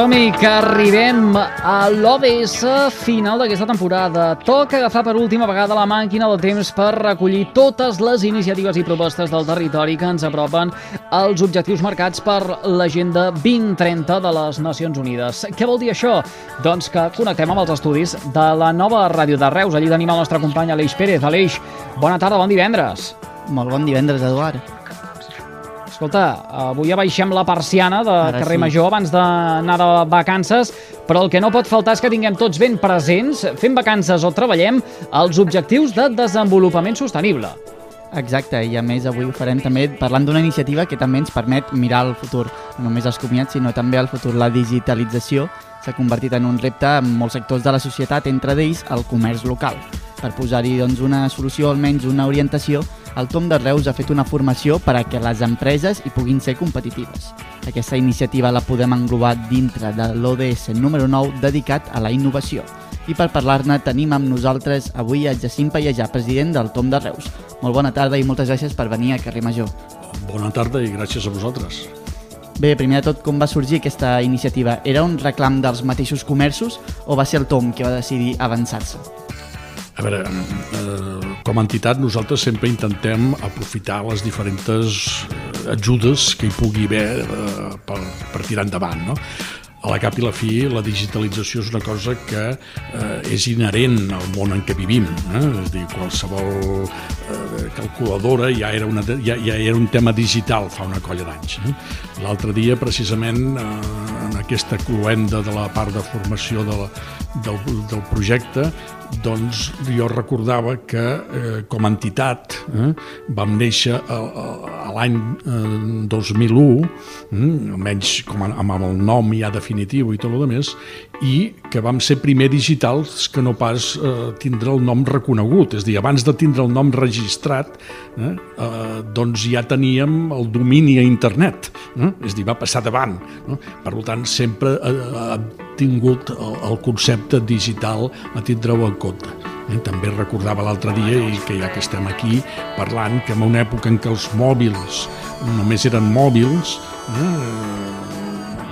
Som-hi, que arribem a l'OBS final d'aquesta temporada. Toca agafar per última vegada la màquina del temps per recollir totes les iniciatives i propostes del territori que ens apropen als objectius marcats per l'Agenda 2030 de les Nacions Unides. Què vol dir això? Doncs que connectem amb els estudis de la nova ràdio de Reus. Allí tenim el nostre company Aleix Pérez. Aleix, bona tarda, bon divendres. Molt bon divendres, Eduard. Escolta, avui abaixem la persiana de Ara carrer sí. Major abans d'anar de vacances, però el que no pot faltar és que tinguem tots ben presents, fem vacances o treballem, els objectius de desenvolupament sostenible. Exacte, i a més avui ho farem també parlant d'una iniciativa que també ens permet mirar al futur, no només els comiats, sinó també al futur. La digitalització s'ha convertit en un repte en molts sectors de la societat, entre d'ells el comerç local. Per posar-hi doncs, una solució, almenys una orientació, el Tom de Reus ha fet una formació per a que les empreses hi puguin ser competitives. Aquesta iniciativa la podem englobar dintre de l'ODS número 9 dedicat a la innovació. I per parlar-ne tenim amb nosaltres avui a Jacint Pallejà, president del Tom de Reus. Molt bona tarda i moltes gràcies per venir a Carrer Major. Bona tarda i gràcies a vosaltres. Bé, primer de tot, com va sorgir aquesta iniciativa? Era un reclam dels mateixos comerços o va ser el Tom que va decidir avançar-se? A veure, eh, com a entitat nosaltres sempre intentem aprofitar les diferents eh, ajudes que hi pugui haver eh, per, per tirar endavant, no? A la cap i la fi, la digitalització és una cosa que eh, és inherent al món en què vivim. Eh? És dir, qualsevol eh, calculadora ja era, una, ja, ja era un tema digital fa una colla d'anys. Eh? L'altre dia, precisament, eh, en aquesta cluenda de la part de formació de la, del, del projecte, doncs jo recordava que eh, com a entitat eh, vam néixer a, l'any eh, 2001, eh, almenys com a, amb el nom ja definitiu i tot el més, i que vam ser primer digitals que no pas eh, tindre el nom reconegut, és dir, abans de tindre el nom registrat, eh, eh, doncs ja teníem el domini a internet, eh? és dir, va passar davant. No? Per tant, sempre eh, ha tingut el, el concepte digital a tindre-ho en compte. Eh? També recordava l'altre dia, i que ja que estem aquí parlant, que en una època en què els mòbils només eren mòbils, eh,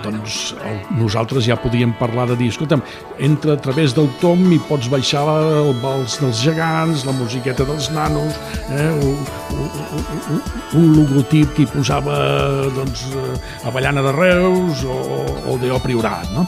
doncs el, nosaltres ja podíem parlar de dir, escolta'm, entra a través del tom i pots baixar el vals dels gegants, la musiqueta dels nanos, eh, un, un, un, un logotip que hi posava doncs, eh, Avellana de Reus o, o Deo Priorat, no?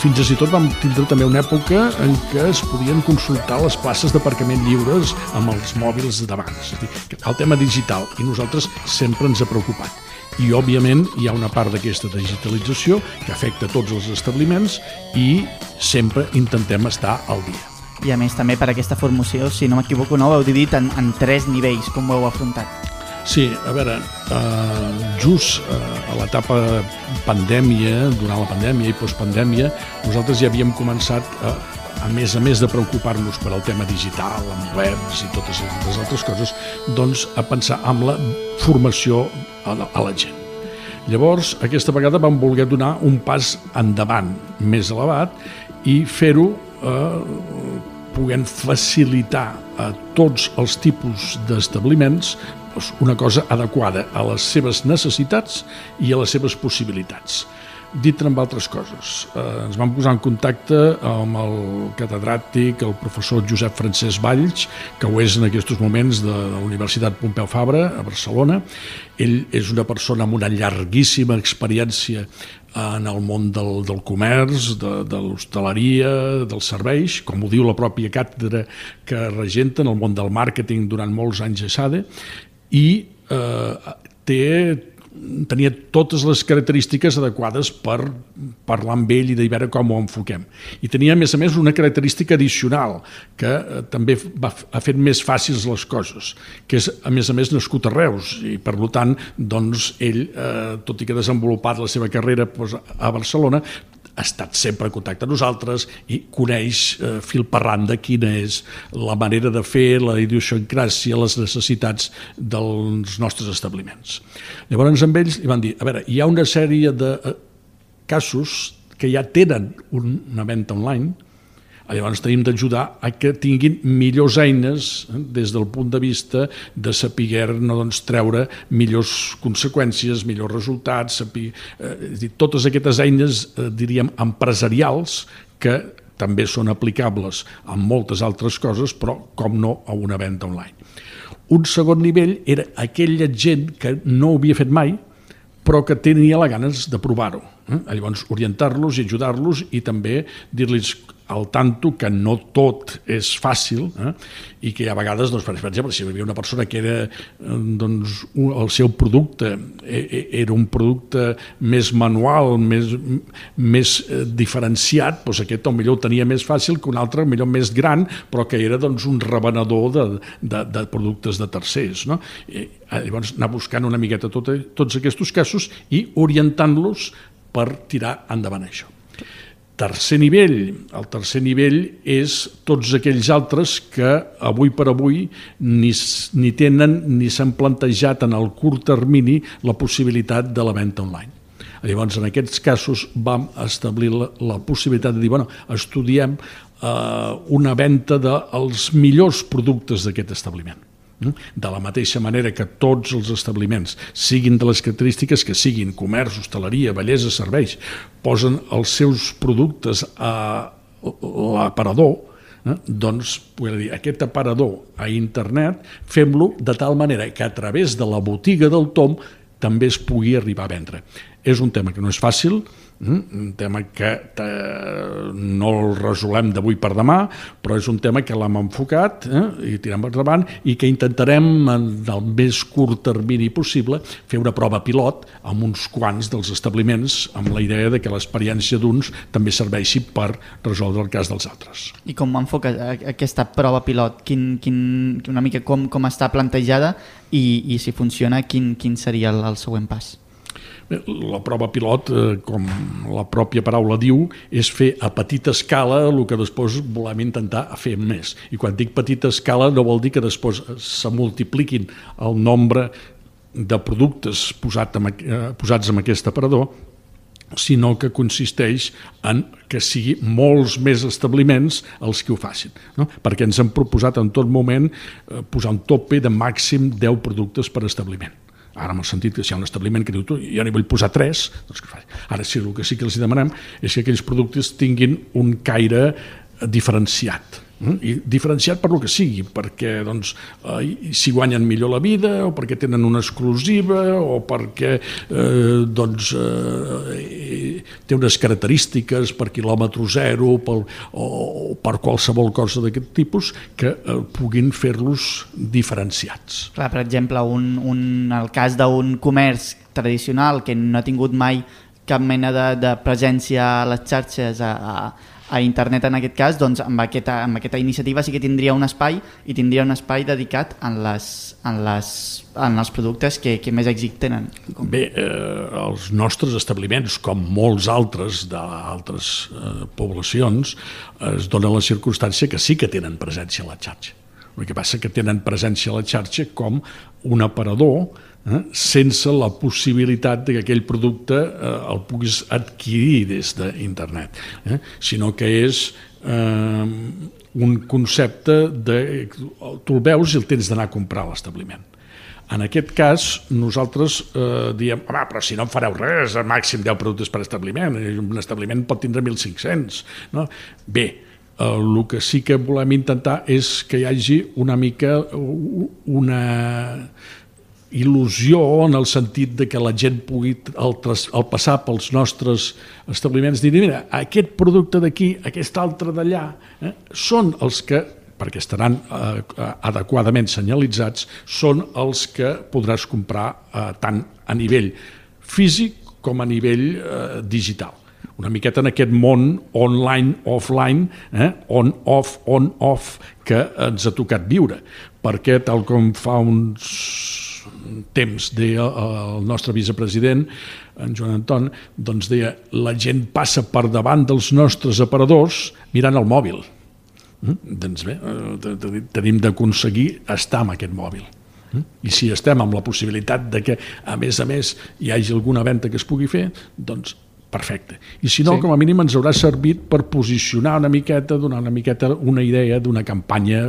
Fins i tot vam tindre també una època en què es podien consultar les places d'aparcament lliures amb els mòbils davant. És el tema digital i nosaltres sempre ens ha preocupat i òbviament hi ha una part d'aquesta digitalització que afecta tots els establiments i sempre intentem estar al dia. I a més també per aquesta formació, si no m'equivoco, no ho heu dividit en, en tres nivells, com ho heu afrontat? Sí, a veure, eh, just eh, a l'etapa pandèmia, durant la pandèmia i postpandèmia, nosaltres ja havíem començat a, a més a més de preocupar-nos per al tema digital, amb webs i totes les altres coses, doncs a pensar amb la formació a la, a la gent. Llavors, aquesta vegada vam voler donar un pas endavant més elevat i fer-ho eh, puguent facilitar a tots els tipus d'establiments doncs, una cosa adequada a les seves necessitats i a les seves possibilitats. Dit amb altres coses. Eh, ens vam posar en contacte amb el catedràtic, el professor Josep Francesc Valls, que ho és en aquests moments de, la Universitat Pompeu Fabra, a Barcelona. Ell és una persona amb una llarguíssima experiència en el món del, del comerç, de, de l'hostaleria, dels serveis, com ho diu la pròpia càtedra que regenta en el món del màrqueting durant molts anys a SADE, i eh, té tenia totes les característiques adequades per parlar amb ell i de veure com ho enfoquem. I tenia, a més a més, una característica addicional que eh, també va, ha fet més fàcils les coses, que és, a més a més, nascut a Reus i, per tant, doncs, ell, eh, tot i que ha desenvolupat la seva carrera doncs, a Barcelona, ha estat sempre en contacte amb nosaltres i coneix eh, fil per randa quina és la manera de fer, la idiosincràsia, les necessitats dels nostres establiments. Llavors amb ells li van dir, a veure, hi ha una sèrie de eh, casos que ja tenen una venda online, Llavors tenim d'ajudar a que tinguin millors eines eh, des del punt de vista de saber no, doncs, treure millors conseqüències, millors resultats, saber, eh, és dir, totes aquestes eines, eh, diríem, empresarials que també són aplicables a moltes altres coses, però com no a una venda online. Un segon nivell era aquella gent que no ho havia fet mai, però que tenia la ganes de provar-ho. Eh? Llavors, orientar-los i ajudar-los i també dir-los al tanto que no tot és fàcil eh? i que a vegades, doncs, per exemple, si hi havia una persona que era, eh, doncs, un, el seu producte e, e, era un producte més manual, més, més eh, diferenciat, doncs aquest millor ho tenia més fàcil que un altre, millor més gran, però que era doncs, un revenedor de, de, de productes de tercers. No? I, llavors, anar buscant una miqueta tot, tots aquests casos i orientant-los per tirar endavant això tercer nivell. El tercer nivell és tots aquells altres que avui per avui ni, ni tenen ni s'han plantejat en el curt termini la possibilitat de la venda online. Llavors, en aquests casos vam establir la, la possibilitat de dir, bueno, estudiem eh, una venda dels millors productes d'aquest establiment de la mateixa manera que tots els establiments siguin de les característiques que siguin comerç, hostaleria, bellesa, serveis, posen els seus productes a l'aparador, eh? doncs dir, aquest aparador a internet fem-lo de tal manera que a través de la botiga del Tom també es pugui arribar a vendre. És un tema que no és fàcil, Mm? un tema que eh, no el resolem d'avui per demà, però és un tema que l'hem enfocat eh, i tirem per davant i que intentarem en el més curt termini possible fer una prova pilot amb uns quants dels establiments amb la idea de que l'experiència d'uns també serveixi per resoldre el cas dels altres. I com enfoca aquesta prova pilot? Quin, quin, una mica com, com està plantejada i, i si funciona, quin, quin seria el, el següent pas? La prova pilot, eh, com la pròpia paraula diu, és fer a petita escala el que després volem intentar fer més. I quan dic petita escala no vol dir que després se multipliquin el nombre de productes posat amb, eh, posats en aquest aparador, sinó que consisteix en que sigui molts més establiments els que ho facin. No? Perquè ens hem proposat en tot moment eh, posar un tope de màxim 10 productes per establiment Ara, en el sentit que si hi ha un establiment que diu tu, jo n'hi vull posar tres, doncs que. Ara sí, el que sí que els demanem és que aquells productes tinguin un caire diferenciat? I diferenciat per lo que sigui, perquè doncs, eh, s'hi guanyen millor la vida, o perquè tenen una exclusiva, o perquè eh, doncs, eh, té unes característiques per quilòmetre zero pel, o, o per qualsevol cosa d'aquest tipus que eh, puguin fer-los diferenciats. Clar, per exemple, un, un, el cas d'un comerç tradicional que no ha tingut mai cap mena de, de presència a les xarxes a, a, a internet en aquest cas, doncs amb aquesta, amb aquesta iniciativa sí que tindria un espai i tindria un espai dedicat en, les, en, les, en els productes que, que més èxit tenen. Bé, eh, els nostres establiments, com molts altres d'altres eh, poblacions, es dona la circumstància que sí que tenen presència a la xarxa. El que passa que tenen presència a la xarxa com un aparador eh, sense la possibilitat de que aquell producte eh, el puguis adquirir des d'internet, eh, sinó que és eh, un concepte de... Tu el veus i el tens d'anar a comprar a l'establiment. En aquest cas, nosaltres eh, diem, home, però si no en fareu res, al màxim 10 productes per establiment, un establiment pot tindre 1.500. No? Bé, eh, el que sí que volem intentar és que hi hagi una mica una il·lusió en el sentit de que la gent pugui, tras, al passar pels nostres establiments, dir, mira, aquest producte d'aquí, aquest altre d'allà, eh, són els que perquè estaran eh, adequadament senyalitzats, són els que podràs comprar eh, tant a nivell físic com a nivell eh, digital una miqueta en aquest món online, offline, eh? on-off, on-off, que ens ha tocat viure. Perquè, tal com fa uns temps deia el nostre vicepresident, en Joan Anton, doncs deia la gent passa per davant dels nostres aparadors mirant el mòbil. Mm? Doncs bé, eh, tenim d'aconseguir estar amb aquest mòbil. Mm? I si estem amb la possibilitat de que, a més a més, hi hagi alguna venda que es pugui fer, doncs perfecte. I si no, sí. com a mínim ens haurà servit per posicionar una miqueta, donar una miqueta una idea d'una campanya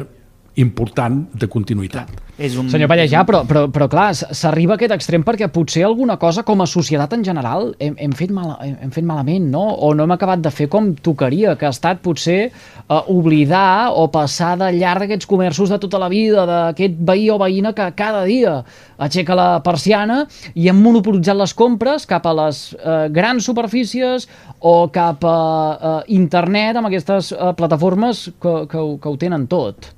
important de continuïtat. És un... Senyor Pallejà, però, però, però clar, s'arriba a aquest extrem perquè potser alguna cosa com a societat en general hem, hem, fet, mal, hem fet malament, no? O no hem acabat de fer com tocaria, que ha estat potser eh, oblidar o passar de llarg aquests comerços de tota la vida, d'aquest veí o veïna que cada dia aixeca la persiana i hem monopolitzat les compres cap a les eh, grans superfícies o cap a eh, internet amb aquestes eh, plataformes que, que, ho, que ho tenen tot.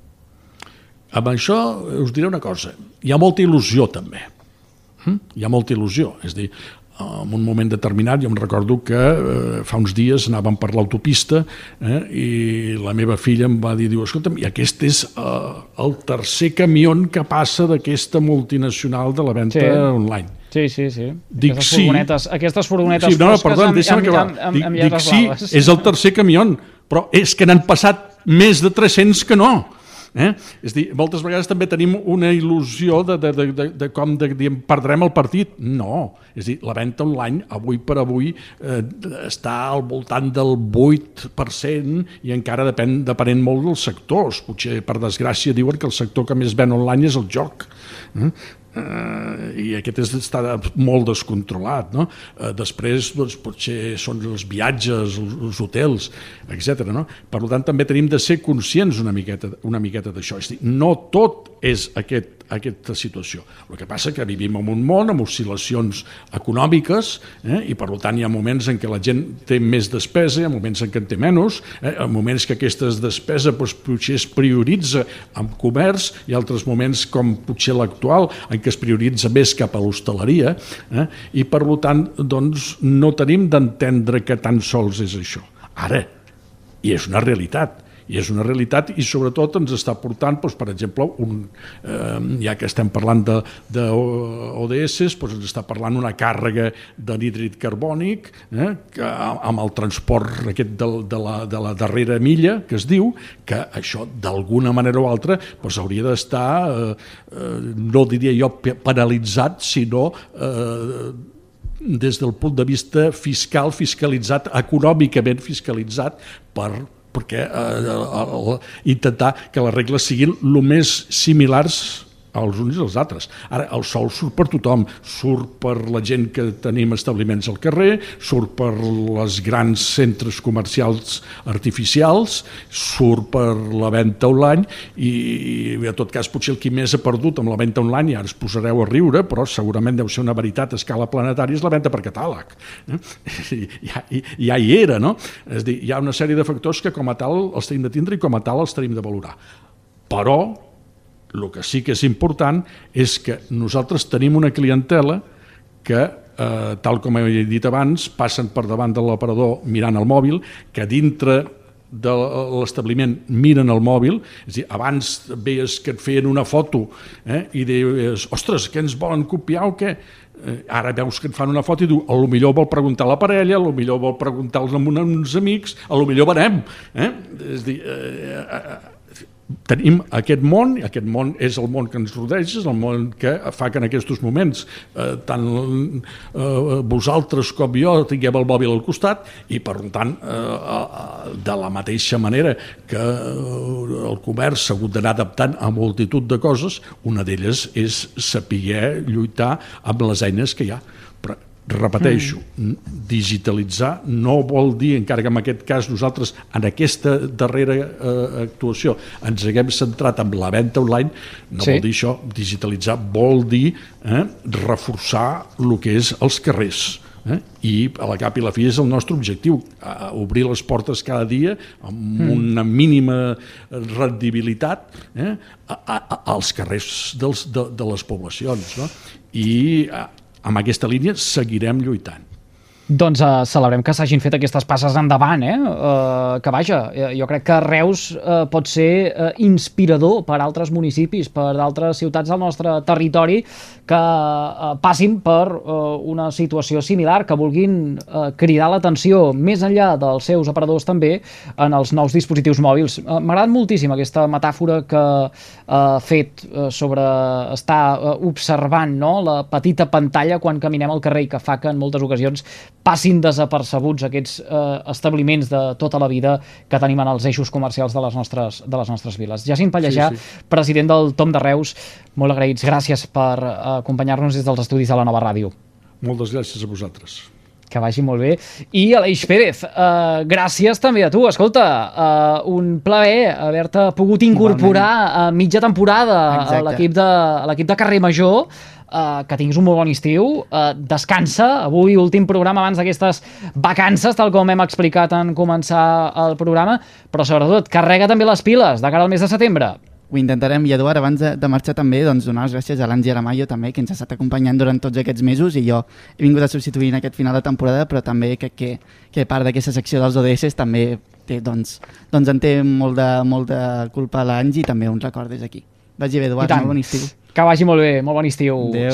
Amb això us diré una cosa, hi ha molta il·lusió també. Hm? Hi ha molta il·lusió, és a dir, en un moment determinat, jo em recordo que eh, fa uns dies anàvem per l'autopista eh, i la meva filla em va dir, diu, escolta'm, i aquest és eh, el tercer camió que passa d'aquesta multinacional de la venda sí. online. Sí, sí, sí. Dic aquestes sí. Furgonetes, aquestes furgonetes sí, no, no, perdó, amb, deixa'm acabar. Amb, amb, amb dic, dic sí, és el tercer camió, però és que n'han passat més de 300 que no. Eh? És dir, moltes vegades també tenim una il·lusió de, de, de, de, de com de, de, perdrem el partit. No, és dir, la venda online avui per avui eh, està al voltant del 8% i encara depèn, depenent molt dels sectors. Potser, per desgràcia, diuen que el sector que més ven online és el joc. Eh? Eh, i aquest és, està molt descontrolat. No? Eh, després doncs, potser són els viatges, els, els hotels, etc. No? Per tant, també tenim de ser conscients una miqueta, una miqueta d'això. És dir, no tot és aquest aquesta situació. El que passa que vivim en un món amb oscil·lacions econòmiques eh, i per tant hi ha moments en què la gent té més despesa, hi ha moments en què en té menys, eh, en moments que aquesta despesa doncs, potser es prioritza en comerç i altres moments com potser l'actual en què es prioritza més cap a l'hostaleria eh, i per tant doncs, no tenim d'entendre que tan sols és això. Ara, i és una realitat, i és una realitat i sobretot ens està portant, doncs, per exemple, un, eh, ja que estem parlant de, de ODS, doncs ens està parlant una càrrega de nitrit carbònic eh, que, amb el transport aquest de, de, la, de la darrera milla, que es diu, que això d'alguna manera o altra doncs, hauria d'estar, eh, eh, no diria jo penalitzat, sinó eh, des del punt de vista fiscal, fiscalitzat, econòmicament fiscalitzat per, perquè eh, intentar que les regles siguin el més similars els uns i els altres. Ara, el sol surt per tothom, surt per la gent que tenim establiments al carrer, surt per les grans centres comercials artificials, surt per la venda online i, i en tot cas potser el qui més ha perdut amb la venda online, i ara es posareu a riure, però segurament deu ser una veritat a escala planetària, és la venda per catàleg. Eh? Ja, ja hi era, no? És dir, hi ha una sèrie de factors que com a tal els tenim de tindre i com a tal els tenim de valorar. Però el que sí que és important és que nosaltres tenim una clientela que, eh, tal com he dit abans, passen per davant de l'aparador mirant el mòbil, que dintre de l'establiment miren el mòbil, és a dir, abans veies que et feien una foto eh, i deies, ostres, què ens volen copiar o què? Eh, ara veus que et fan una foto i diu, a lo millor vol preguntar a la parella, a lo millor vol preguntar als uns amics, a lo millor venem. Eh? És a dir, eh, eh, tenim aquest món, i aquest món és el món que ens rodeja, és el món que fa que en aquests moments eh, tant eh, vosaltres com jo tinguem el mòbil al costat i per tant eh, de la mateixa manera que eh, el comerç s'ha hagut d'anar adaptant a multitud de coses, una d'elles és saber lluitar amb les eines que hi ha. Però repeteixo, mm. digitalitzar no vol dir, encara que en aquest cas nosaltres en aquesta darrera eh, actuació ens haguem centrat en la venda online, no Sí. vol dir això, digitalitzar vol dir eh, reforçar el que és els carrers. Eh? I a la cap i la fi és el nostre objectiu, obrir les portes cada dia amb mm. una mínima rendibilitat eh? a, a, a, als carrers dels, de, de les poblacions. No? I eh, amb aquesta línia seguirem lluitant. Doncs uh, celebrem que s'hagin fet aquestes passes endavant, eh? Uh, que vaja, eh, jo crec que Reus uh, pot ser uh, inspirador per altres municipis, per altres ciutats del nostre territori que uh, passin per uh, una situació similar, que vulguin uh, cridar l'atenció més enllà dels seus aparadors també en els nous dispositius mòbils. Uh, M'ha agradat moltíssim aquesta metàfora que ha uh, fet uh, sobre estar uh, observant no? la petita pantalla quan caminem al carrer i que fa que en moltes ocasions passin desapercebuts aquests eh, establiments de tota la vida que tenim en els eixos comercials de les nostres, de les nostres viles. Jacint Pallejà, Sí, sí, president del Tom de Reus, molt agraïts. Gràcies per eh, acompanyar-nos des dels estudis de la nova ràdio. Moltes gràcies a vosaltres. Que vagi molt bé. I Aleix Pérez, uh, gràcies també a tu. Escolta, uh, un plaer haver-te pogut incorporar a mitja temporada a Exacte. l'equip de, a l'equip de Carrer Major. Uh, que tinguis un molt bon estiu. Uh, descansa. Avui, últim programa abans d'aquestes vacances, tal com hem explicat en començar el programa. Però, sobretot, carrega també les piles de cara al mes de setembre. Ho intentarem. I Eduard, abans de, de marxar també, doncs donar les gràcies a l'Angi Aramayo també, que ens ha estat acompanyant durant tots aquests mesos i jo he vingut a substituir en aquest final de temporada, però també crec que, que part d'aquesta secció dels ODS també té, doncs, doncs en té molt de, molt de culpa l'Angi i també un record des d'aquí. Vagi bé, Eduard, molt bon estiu. Que vagi molt bé. Molt bon estiu. Adéu.